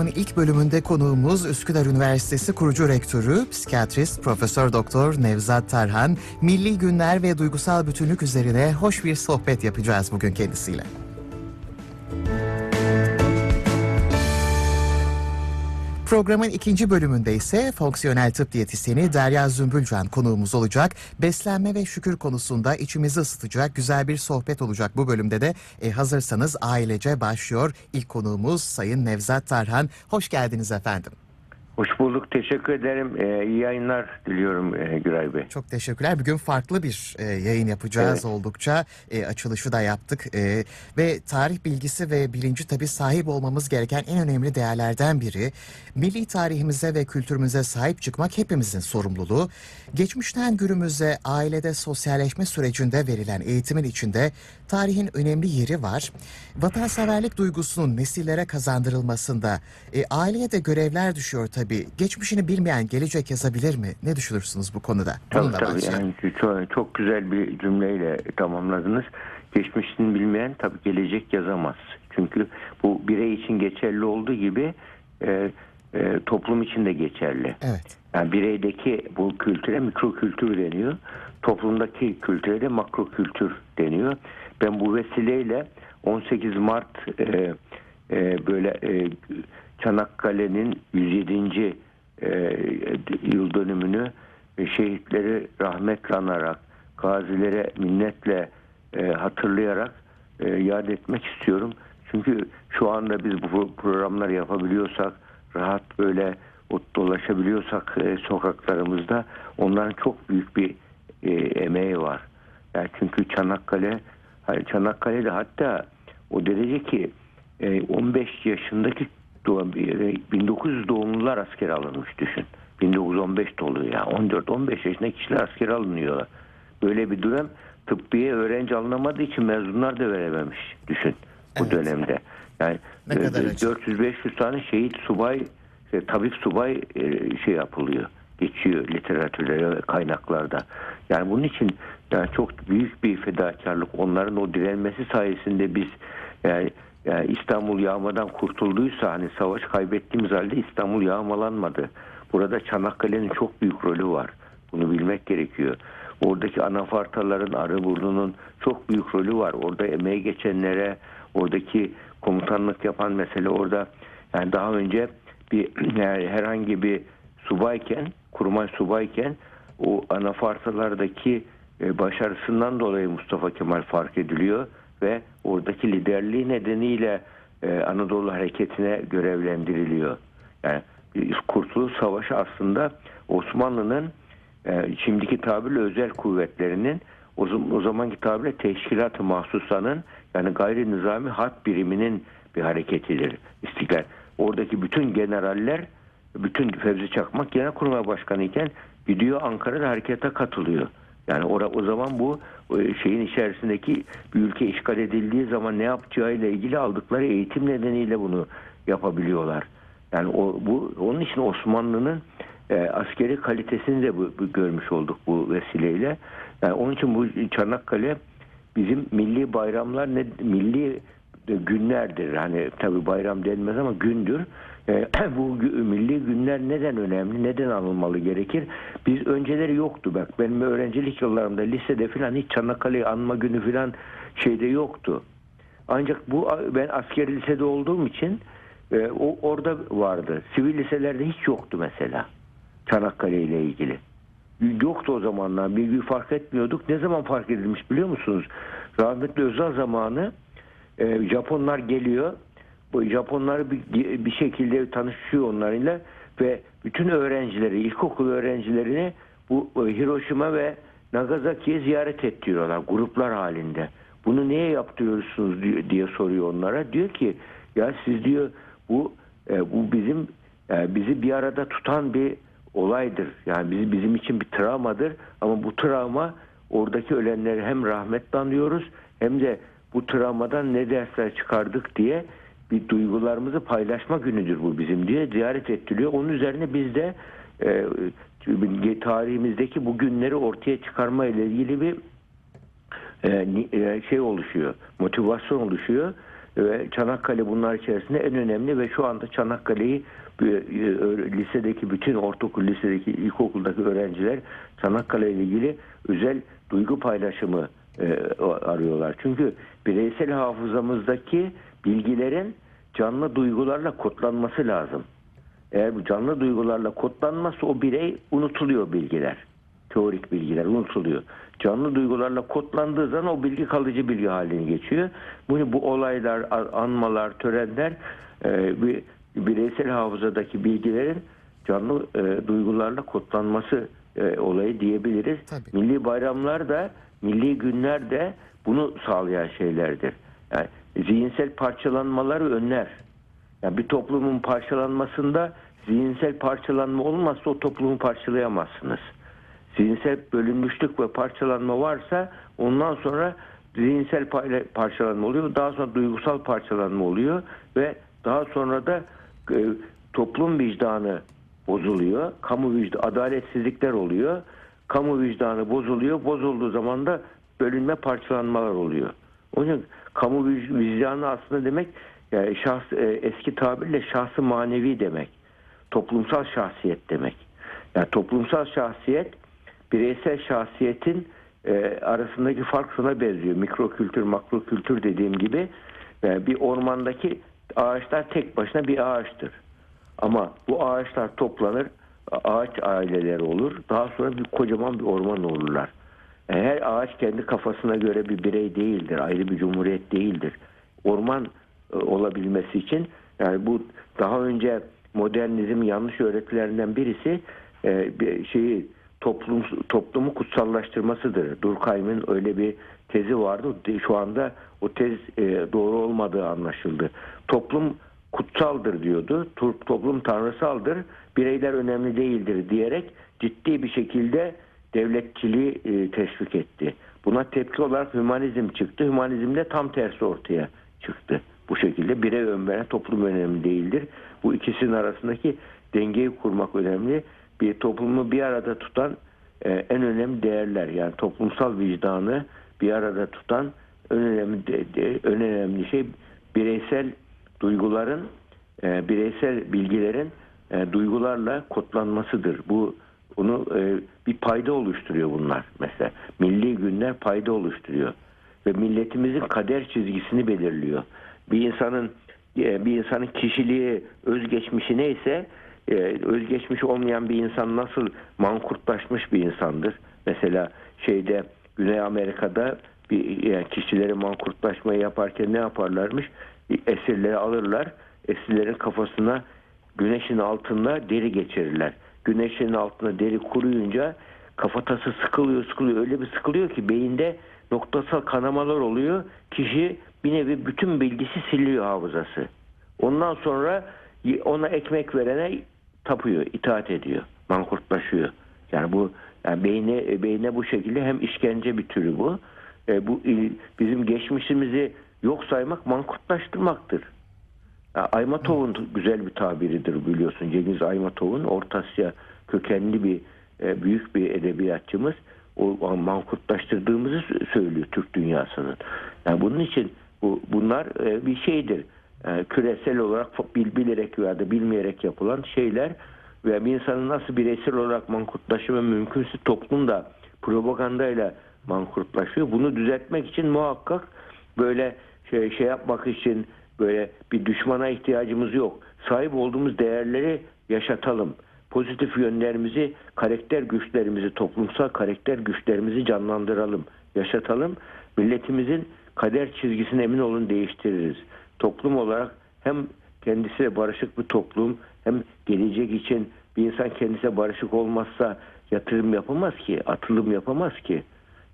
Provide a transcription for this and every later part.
programın ilk bölümünde konuğumuz Üsküdar Üniversitesi kurucu rektörü, psikiyatrist Profesör Doktor Nevzat Tarhan. Milli günler ve duygusal bütünlük üzerine hoş bir sohbet yapacağız bugün kendisiyle. Programın ikinci bölümünde ise fonksiyonel tıp diyetisyeni Derya Zümbülcan konuğumuz olacak. Beslenme ve şükür konusunda içimizi ısıtacak güzel bir sohbet olacak bu bölümde de. E, hazırsanız ailece başlıyor. İlk konuğumuz Sayın Nevzat Tarhan. Hoş geldiniz efendim. Hoş bulduk. Teşekkür ederim. Ee, iyi yayınlar diliyorum e, Güray Bey. Çok teşekkürler. Bugün farklı bir e, yayın yapacağız Evet. oldukça. E, açılışı da yaptık. E, ve tarih bilgisi ve bilinci tabii sahip olmamız gereken en önemli değerlerden biri. Milli tarihimize ve kültürümüze sahip çıkmak hepimizin sorumluluğu. Geçmişten günümüze ailede sosyalleşme sürecinde verilen eğitimin içinde tarihin önemli yeri var. Vatanseverlik duygusunun nesillere kazandırılmasında e, aileye de görevler düşüyor tabii. Geçmişini bilmeyen gelecek yazabilir mi? Ne düşünürsünüz bu konuda? Tabii tabii. Yani çok, çok güzel bir cümleyle tamamladınız. Geçmişini bilmeyen tabii gelecek yazamaz. Çünkü bu birey için geçerli olduğu gibi e, e, toplum için de geçerli. Evet. Yani bireydeki bu kültüre mikro kültür deniyor. Toplumdaki kültüre de makro kültür deniyor. Ben bu vesileyle 18 Mart e, e, böyle e, Çanakkale'nin 107. E, yıl dönümünü e, şehitleri rahmetle anarak, gazilere minnetle e, hatırlayarak yad etmek istiyorum. Çünkü şu anda biz bu programları yapabiliyorsak, rahat böyle dolaşabiliyorsak sokaklarımızda onların çok büyük bir emeği var. Yani çünkü Çanakkale, Çanakkale'de hatta o derece ki e, 15 yaşındaki doğum, e, 1900 doğumlular askere alınmış düşün. 1915 doluyor ya. 14-15 yaşındaki kişiler askere alınıyorlar. Böyle bir dönem tıbbiye öğrenci alınamadığı için mezunlar da verememiş düşün bu Evet. dönemde. Yani Ne kadar e, acı. 400-500 tane şehit subay, e, tabip subay e, şey yapılıyor. Geçiyor literatürde ve kaynaklarda. Yani bunun için yani çok büyük bir fedakarlık. Onların o direnmesi sayesinde biz yani, yani İstanbul yağmadan kurtulduysa hani savaş kaybettiğimiz halde İstanbul yağmalanmadı. Burada Çanakkale'nin çok büyük rolü var. Bunu bilmek gerekiyor. Oradaki anafartaların, Arıburnu'nun çok büyük rolü var. Orada emeği geçenlere, oradaki komutanlık yapan mesele orada yani daha önce bir yani herhangi bir subayken, kurmay subayken o anafartalardaki e, başarısından dolayı Mustafa Kemal fark ediliyor ve oradaki liderliği nedeniyle e, Anadolu hareketine görevlendiriliyor. Yani Kurtuluş Savaşı aslında Osmanlı'nın e, şimdiki tabirle özel kuvvetlerinin o, o zamanki tabirle teşkilat-ı mahsusanın yani gayri nizami harp biriminin bir hareketidir İstiklal. Oradaki bütün generaller bütün Fevzi Çakmak Genelkurmay Başkanı iken gidiyor Ankara'da harekete katılıyor. Yani ora, o zaman bu e, şeyin içerisindeki bir ülke işgal edildiği zaman ne yapacağıyla ilgili aldıkları eğitim nedeniyle bunu yapabiliyorlar. Yani o, bu onun için Osmanlı'nın e, askeri kalitesini de bu, bu görmüş olduk bu vesileyle. Yani onun için bu Çanakkale bizim milli bayramlar ne milli günlerdir. Hani tabii bayram denmez ama gündür. E, bu milli günler neden önemli? Neden anılmalı gerekir? Biz önceleri yoktu bak. Benim öğrencilik yıllarımda lisede falan hiç Çanakkale'yi anma günü falan şeyde yoktu. Ancak bu ben askeri lisede olduğum için e, o orada vardı. Sivil liselerde hiç yoktu mesela. Çanakkale ile ilgili. Yoktu o zamanlar. Bir, bir fark etmiyorduk. Ne zaman fark edilmiş biliyor musunuz? Rahmetli Özal zamanı e, Japonlar geliyor. Bu Japonlar bir, bir şekilde tanışıyor onlarla ve bütün öğrencileri, ilkokul öğrencilerini bu e, Hiroşima ve Nagasaki'ye ziyaret ettiriyorlar gruplar halinde. Bunu niye yaptırıyorsunuz diye, diye soruyor onlara. Diyor ki ya siz diyor bu e, bu bizim e, bizi bir arada tutan bir olaydır. Yani bizi, bizim için bir travmadır ama bu travma oradaki ölenleri hem rahmetle anıyoruz hem de bu travmadan ne dersler çıkardık diye bir duygularımızı paylaşma günüdür bu bizim diye ziyaret ettiriyor. Onun üzerine biz de e, tarihimizdeki bu günleri ortaya çıkarma ile ilgili bir e, e, şey oluşuyor, motivasyon oluşuyor. ve Çanakkale bunlar içerisinde en önemli ve şu anda Çanakkale'yi e, e, lisedeki bütün ortaokul lisedeki ilkokuldaki öğrenciler Çanakkale ile ilgili özel duygu paylaşımı e, arıyorlar. Çünkü bireysel hafızamızdaki bilgilerin canlı duygularla kodlanması lazım. Eğer bu canlı duygularla kodlanmazsa o birey unutuluyor bilgiler. Teorik bilgiler unutuluyor. Canlı duygularla kodlandığı zaman o bilgi kalıcı bilgi haline geçiyor. Bu, bu olaylar, anmalar, törenler e, bir bireysel hafızadaki bilgilerin canlı e, duygularla kodlanması e, olayı diyebiliriz. Tabii. Milli bayramlar da, milli günler de bunu sağlayan şeylerdir. Yani zihinsel parçalanmaları önler. Yani bir toplumun parçalanmasında zihinsel parçalanma olmazsa o toplumu parçalayamazsınız. Zihinsel bölünmüşlük ve parçalanma varsa ondan sonra zihinsel parçalanma oluyor. Daha sonra duygusal parçalanma oluyor ve daha sonra da e, toplum vicdanı bozuluyor. Kamu vicdanı, adaletsizlikler oluyor. Kamu vicdanı bozuluyor. Bozulduğu zaman da bölünme parçalanmalar oluyor. Onun için kamu vic- vicdanı aslında demek yani şahs, e, eski tabirle şahsı manevi demek. Toplumsal şahsiyet demek. Yani toplumsal şahsiyet bireysel şahsiyetin e, arasındaki fark şuna benziyor. Mikro kültür, makro kültür dediğim gibi e, bir ormandaki ağaçlar tek başına bir ağaçtır. Ama bu ağaçlar toplanır, ağaç aileleri olur. Daha sonra bir kocaman bir orman olurlar. E, Her ağaç kendi kafasına göre bir birey değildir, ayrı bir cumhuriyet değildir. Orman e, olabilmesi için yani bu daha önce modernizm yanlış öğretilerinden birisi e, bir şeyi toplum toplumu kutsallaştırmasıdır. Durkheim'in öyle bir tezi vardı. Şu anda o tez doğru olmadığı anlaşıldı. Toplum kutsaldır diyordu. Toplum tanrısaldır. Bireyler önemli değildir diyerek ciddi bir şekilde devletçiliği e, teşvik etti. Buna tepki olarak hümanizm çıktı. Hümanizmde tam tersi ortaya çıktı. Bu şekilde birey ön veren toplum önemli değildir. Bu ikisinin arasındaki dengeyi kurmak önemli. Bir toplumu bir arada tutan e, en önemli değerler yani toplumsal vicdanı bir arada tutan en önemli de, de- en önemli şey bireysel duyguların e, bireysel bilgilerin e, duygularla kodlanmasıdır. Bu onu e, bir payda oluşturuyor bunlar mesela. Milli günler payda oluşturuyor ve milletimizin kader çizgisini belirliyor. Bir insanın e, bir insanın kişiliği, özgeçmişi neyse e, özgeçmiş olmayan bir insan nasıl mankurtlaşmış bir insandır. Mesela şeyde Güney Amerika'da bir yani kişileri mankurtlaşmayı yaparken ne yaparlarmış? Esirleri alırlar. Esirlerin kafasına güneşin altında deri geçirirler. Güneşin altında deri kuruyunca kafatası sıkılıyor sıkılıyor. Öyle bir sıkılıyor ki beyinde noktasal kanamalar oluyor. Kişi bir nevi bütün bilgisi siliyor hafızası. Ondan sonra ona ekmek verene tapıyor, itaat ediyor, mankurtlaşıyor. Yani bu yani beyne beyne bu şekilde hem işkence bir türü bu. E, bu bizim geçmişimizi yok saymak mankurtlaştırmaktır. Ya, Aymatov'un güzel bir tabiridir biliyorsun. Cengiz Aymatov'un Orta Asya kökenli bir e, büyük bir edebiyatçımız. O mankurtlaştırdığımızı sö- söylüyor Türk dünyasının. Yani bunun için bu bunlar e, bir şeydir. E, küresel olarak bil, bilerek veya da bilmeyerek yapılan şeyler ve bir insanın nasıl bireysel olarak mankurtlaşımı mümkünse toplum da propagandayla mankurtlaşıyor. Bunu düzeltmek için muhakkak böyle şey, şey yapmak için böyle bir düşmana ihtiyacımız yok. Sahip olduğumuz değerleri yaşatalım. Pozitif yönlerimizi, karakter güçlerimizi, toplumsal karakter güçlerimizi canlandıralım, yaşatalım. Milletimizin kader çizgisini emin olun değiştiririz. Toplum olarak hem kendisiyle barışık bir toplum hem gelecek için bir insan kendisiyle barışık olmazsa yatırım yapamaz ki, atılım yapamaz ki,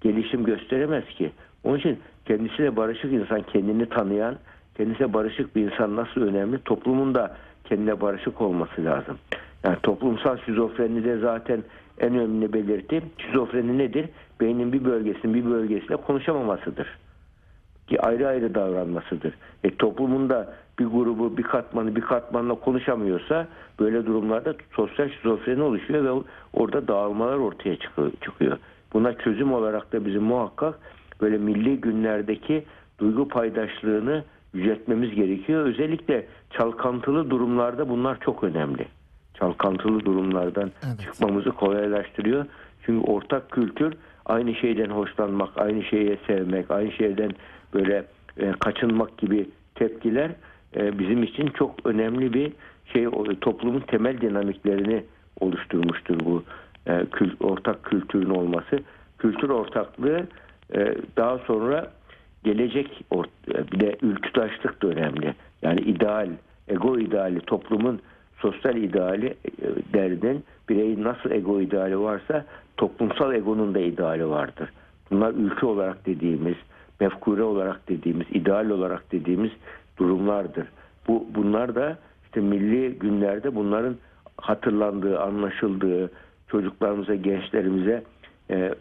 gelişim gösteremez ki. Onun için kendisiyle barışık insan kendini tanıyan, kendisiyle barışık bir insan nasıl önemli? Toplumun da kendine barışık olması lazım. Yani toplumsal şizofreni de zaten en önemli belirti. Şizofreni nedir? Beynin bir bölgesinin bir bölgesiyle konuşamamasıdır ki ayrı ayrı davranmasıdır. E, toplumun da bir grubu bir katmanı bir katmanla konuşamıyorsa böyle durumlarda sosyal şizofreni oluşuyor ve orada dağılmalar ortaya çıkıyor. Buna çözüm olarak da bizim muhakkak böyle milli günlerdeki duygu paydaşlığını yüceltmemiz gerekiyor. Özellikle çalkantılı durumlarda bunlar çok önemli. Çalkantılı durumlardan Evet. çıkmamızı kolaylaştırıyor. Çünkü ortak kültür aynı şeyden hoşlanmak, aynı şeye sevmek, aynı şeyden böyle e, kaçınmak gibi tepkiler e, bizim için çok önemli bir şey toplumun temel dinamiklerini oluşturmuştur bu e, kül- ortak kültürün olması. Kültür ortaklığı daha sonra gelecek bir de ülkütaşlık da önemli. Yani ideal, ego ideali toplumun sosyal ideali e, derden bireyin nasıl ego ideali varsa toplumsal egonun da ideali vardır. Bunlar ülke olarak dediğimiz, mefkure olarak dediğimiz, ideal olarak dediğimiz durumlardır. Bu bunlar da işte milli günlerde bunların hatırlandığı, anlaşıldığı, çocuklarımıza, gençlerimize e,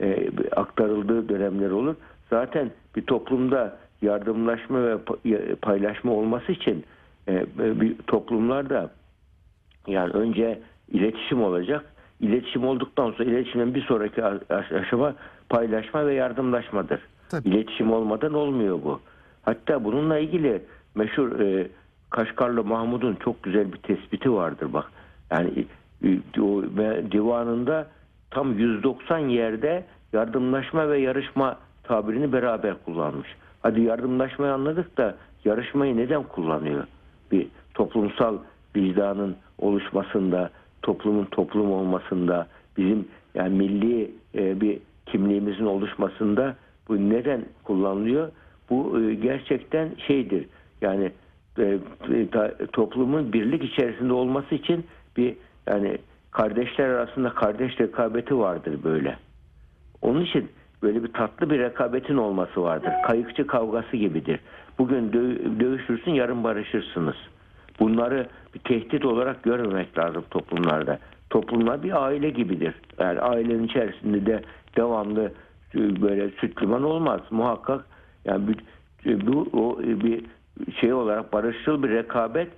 e, aktarıldığı dönemler olur. Zaten bir toplumda yardımlaşma ve pa- paylaşma olması için e, bir toplumlarda yani önce iletişim olacak. İletişim olduktan sonra iletişimin bir sonraki aş- aşama paylaşma ve yardımlaşmadır. Tabii. İletişim olmadan olmuyor bu. Hatta bununla ilgili meşhur e, Kaşgarlı Mahmud'un çok güzel bir tespiti vardır bak. Yani e, divanında tam 190 yerde yardımlaşma ve yarışma tabirini beraber kullanmış. Hadi yardımlaşmayı anladık da yarışmayı neden kullanıyor? Bir toplumsal vicdanın oluşmasında, toplumun toplum olmasında, bizim yani milli e, bir kimliğimizin oluşmasında bu neden kullanılıyor? Bu e, gerçekten şeydir. Yani e, toplumun birlik içerisinde olması için bir yani kardeşler arasında kardeş rekabeti vardır böyle. Onun için böyle bir tatlı bir rekabetin olması vardır. Kayıkçı kavgası gibidir. Bugün dö- dövüşürsün yarın barışırsınız. Bunları bir tehdit olarak görmemek lazım toplumlarda. Toplumlar bir aile gibidir. Yani ailenin içerisinde de devamlı e, böyle süt liman olmaz. Muhakkak yani bir- bu o bir şey olarak barışçıl bir rekabet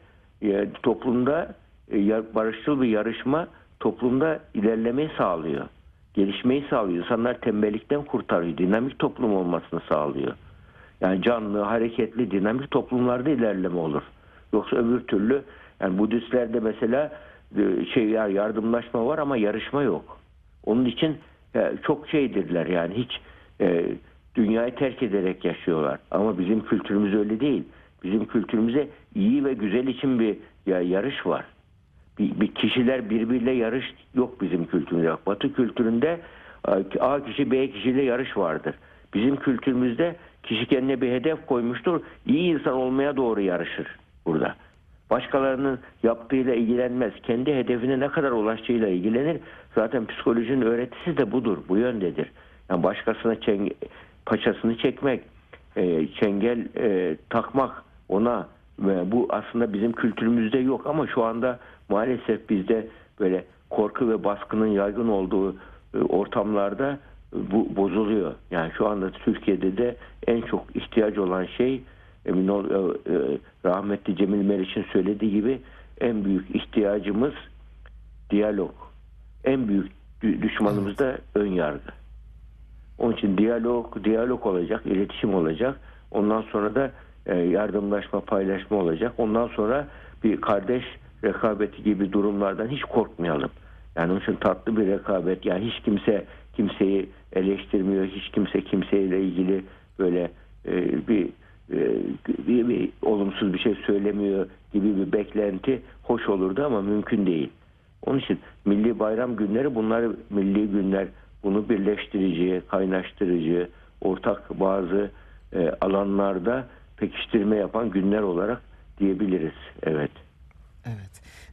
e, toplumda e, barışçıl bir yarışma toplumda ilerlemeyi sağlıyor. Gelişmeyi sağlıyor. İnsanlar tembellikten kurtarıyor. Dinamik toplum olmasını sağlıyor. Yani canlı, hareketli, dinamik toplumlarda ilerleme olur. Yoksa öbür türlü yani Budistlerde mesela e, şey ya yardımlaşma var ama yarışma yok. Onun için e, çok şeydirler yani hiç e, dünyayı terk ederek yaşıyorlar. Ama bizim kültürümüz öyle değil. Bizim kültürümüze iyi ve güzel için bir ya, yarış var. Bir, bir kişiler birbiriyle yarış yok bizim kültürümüzde. Batı kültüründe e, A kişi B kişiyle yarış vardır. Bizim kültürümüzde kişi kendine bir hedef koymuştur. İyi insan olmaya doğru yarışır burada. Başkalarının yaptığıyla ilgilenmez. Kendi hedefine ne kadar ulaştığıyla ilgilenir. Zaten psikolojinin öğretisi de budur. Bu yöndedir. Yani başkasına çeng- paçasını çekmek, e, çengel e, takmak ona ve bu aslında bizim kültürümüzde yok ama şu anda maalesef bizde böyle korku ve baskının yaygın olduğu e, ortamlarda e, bu bozuluyor. Yani şu anda Türkiye'de de en çok ihtiyaç olan şey emin ol e, rahmetli Cemil Meriç'in söylediği gibi en büyük ihtiyacımız diyalog. En büyük dü- düşmanımız da ön yargı. Onun için diyalog, diyalog olacak, iletişim olacak. Ondan sonra da yardımlaşma, paylaşma olacak. Ondan sonra bir kardeş rekabeti gibi durumlardan hiç korkmayalım. Yani onun için tatlı bir rekabet. Yani hiç kimse kimseyi eleştirmiyor, hiç kimse kimseyle ilgili böyle e, bir, e, bir, bir olumsuz bir şey söylemiyor gibi bir beklenti hoş olurdu ama mümkün değil. Onun için milli bayram günleri bunlar milli günler bunu birleştirici, kaynaştırıcı, ortak bazı e, alanlarda pekiştirme yapan günler olarak diyebiliriz. Evet. Evet.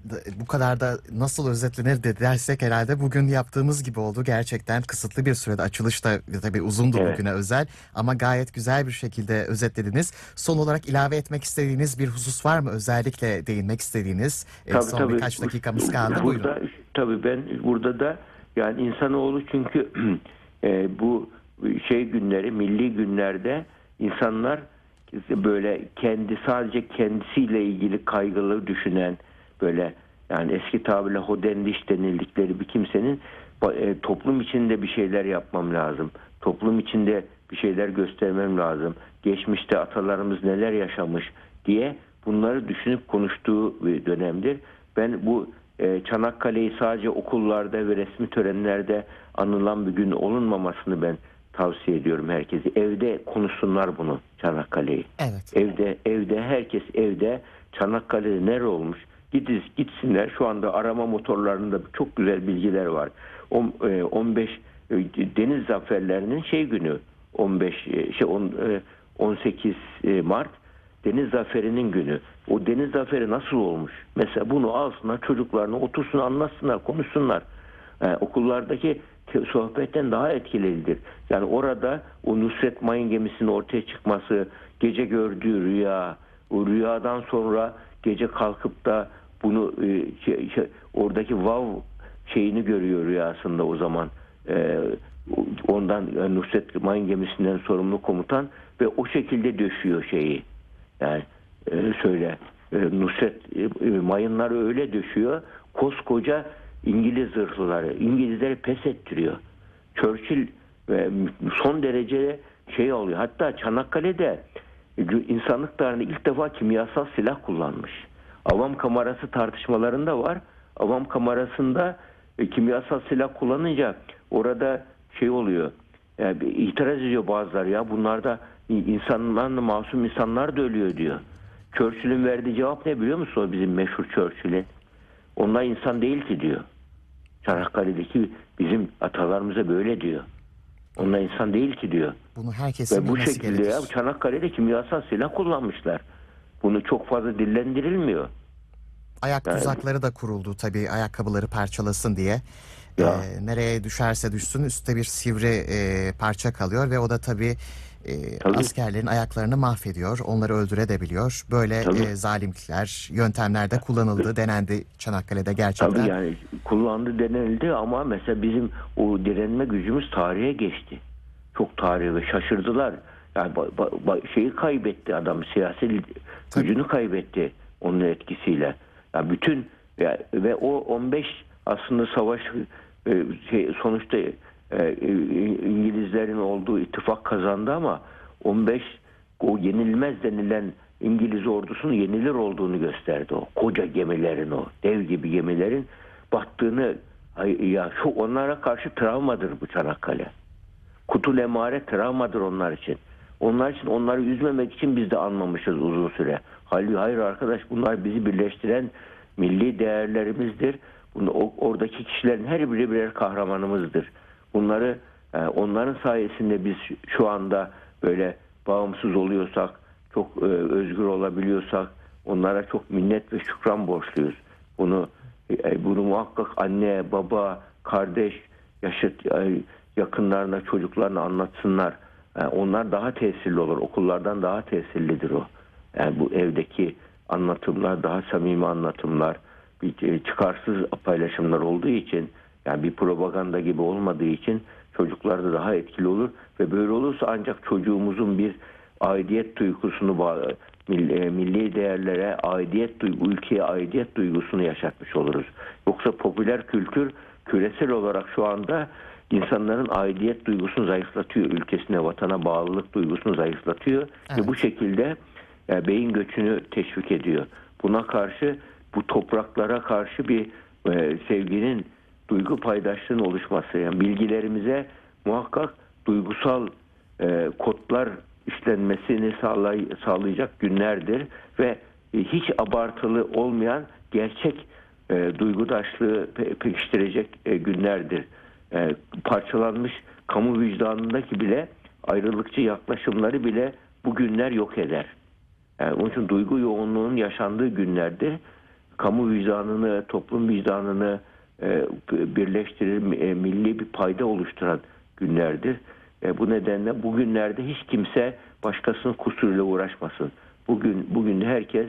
Da- Bu kadar da nasıl özetlenir de dersek herhalde bugün yaptığımız gibi oldu. Gerçekten kısıtlı bir sürede açılış da tabii uzundu Evet. bugüne özel ama gayet güzel bir şekilde özetlediniz. Son olarak ilave etmek istediğiniz bir husus var mı? Özellikle değinmek istediğiniz e, son birkaç dakikamız kaldı. Buyurun. Burada, tabii ben burada da yani insanoğlu çünkü e, bu şey günleri, milli günlerde insanlar böyle kendi sadece kendisiyle ilgili kaygılı düşünen böyle yani eski tabirle hodendiş denildikleri bir kimsenin e, toplum içinde bir şeyler yapmam lazım. Toplum içinde bir şeyler göstermem lazım. Geçmişte atalarımız neler yaşamış diye bunları düşünüp konuştuğu bir dönemdir. Ben bu e, Çanakkale'yi sadece okullarda ve resmi törenlerde anılan bir gün olunmamasını ben tavsiye ediyorum herkese. Evde konuşsunlar bunu Çanakkale'yi. Evet. Evde evde herkes evde Çanakkale'de nere olmuş? Gidiz gitsinler. Şu anda arama motorlarında çok güzel bilgiler var. On- e, 15 e, deniz zaferlerinin şey günü 15 e, şey on- e, 18 e, Mart deniz zaferinin günü. O deniz zaferi nasıl olmuş? Mesela bunu alsınlar çocuklarına otursun anlatsınlar konuşsunlar. E, okullardaki sohbetten daha etkilidir. Yani orada o Nusret Mayın gemisinin ortaya çıkması, gece gördüğü rüya, o rüyadan sonra gece kalkıp da bunu e, şey- şey- oradaki vav şeyini görüyor rüyasında o zaman. E, ondan e, Nusret Mayın gemisinden sorumlu komutan ve o şekilde döşüyor şeyi. Yani e, söyle e, Nusret e, e, mayınları öyle döşüyor. Koskoca İngiliz zırhlıları İngilizleri pes ettiriyor. Churchill e, son derece şey oluyor. Hatta Çanakkale'de e, insanlık tarihinde ilk defa kimyasal silah kullanmış. Avam kamerası tartışmalarında var. Avam kamerasında e, kimyasal silah kullanınca orada şey oluyor. Yani bir itiraz ediyor bazıları ya bunlarda insanlar masum insanlar da ölüyor diyor. Churchill'in verdiği cevap ne biliyor musun o bizim meşhur Churchill'in? Onlar insan değil ki diyor. Çanakkale'deki bizim atalarımıza böyle diyor. Onlar insan değil ki diyor. Bunu herkesin Ve bu şekilde gerekir. ya Çanakkale'de kimyasal silah kullanmışlar. Bunu çok fazla dillendirilmiyor. Ayak Yani- tuzakları da kuruldu tabii ayakkabıları parçalasın diye. Ya. Ee, nereye düşerse düşsün üstte bir sivri e, parça kalıyor ve o da tabii, e, Tabii. askerlerin ayaklarını mahvediyor. Onları öldürebiliyor. Böyle Tabii. e, zalimlikler, yöntemlerde kullanıldı, denendi Çanakkale'de gerçekten. Tabii yani kullandı denildi ama mesela bizim o direnme gücümüz tarihe geçti. Çok tarihe ve şaşırdılar. Yani ba- ba- ba- şeyi kaybetti adam siyasi gücünü kaybetti onun etkisiyle. Ya bütün ya, ve o 15 aslında savaş e, şey sonuçta İngilizlerin olduğu ittifak kazandı ama 15 o yenilmez denilen İngiliz ordusunun yenilir olduğunu gösterdi o. Koca gemilerin o dev gibi gemilerin battığını ya şu onlara karşı travmadır bu Çanakkale. Kutul emare travmadır onlar için. Onlar için onları üzmemek için biz de anmamışız uzun süre. Halbuki hayır arkadaş bunlar bizi birleştiren milli değerlerimizdir. Bunu, oradaki kişilerin her biri birer kahramanımızdır. Bunları e, onların sayesinde biz şu anda böyle bağımsız oluyorsak, çok e, özgür olabiliyorsak onlara çok minnet ve şükran borçluyuz. Bunu e, bunu muhakkak anne, baba, kardeş, yaşıt yakınlarına, çocuklarına anlatsınlar. Onlar daha tesirli olur. Okullardan daha tesirlidir o. Yani bu evdeki anlatımlar daha samimi anlatımlar, bir çıkarsız paylaşımlar olduğu için yani bir propaganda gibi olmadığı için çocuklarda daha etkili olur ve böyle olursa ancak çocuğumuzun bir aidiyet duygusunu milli, e, milli değerlere aidiyet duygu, ülkeye aidiyet duygusunu yaşatmış oluruz. Yoksa popüler kültür küresel olarak şu anda insanların aidiyet duygusunu zayıflatıyor. Ülkesine, vatana bağlılık duygusunu zayıflatıyor Evet. ve bu şekilde e, beyin göçünü teşvik ediyor. Buna karşı bu topraklara karşı bir e, sevginin duygu paydaşlığının oluşması yani bilgilerimize muhakkak duygusal e, kodlar işlenmesini sağlay- sağlayacak günlerdir ve e, hiç abartılı olmayan gerçek e, duygudaşlığı pe- pekiştirecek e, günlerdir. E, parçalanmış kamu vicdanındaki bile ayrılıkçı yaklaşımları bile bu günler yok eder. Yani onun için duygu yoğunluğunun yaşandığı günlerde kamu vicdanını, toplum vicdanını e, birleştirir, e, milli bir payda oluşturan günlerdir. E, bu nedenle bu günlerde hiç kimse başkasının kusuruyla uğraşmasın. Bugün bugün herkes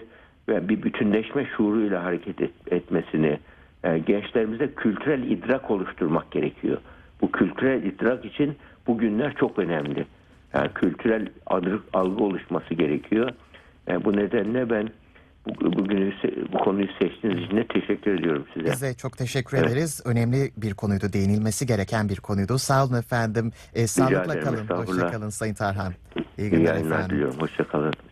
bir bütünleşme şuuruyla hareket et- etmesini, e, gençlerimize kültürel idrak oluşturmak gerekiyor. Bu kültürel idrak için bu günler çok önemli. Yani kültürel algı oluşması gerekiyor. E, bu nedenle ben bu, bugünü se- bu konuyu seçtiğiniz için de teşekkür ediyorum size. Biz de çok teşekkür Evet. ederiz. Önemli bir konuydu, değinilmesi gereken bir konuydu. Sağ olun efendim. E, sağlıkla ederim, kalın, hoşça kalın Sayın Tarhan. İyi İyi günler yayınlar efendim. diliyorum. Hoşçakalın.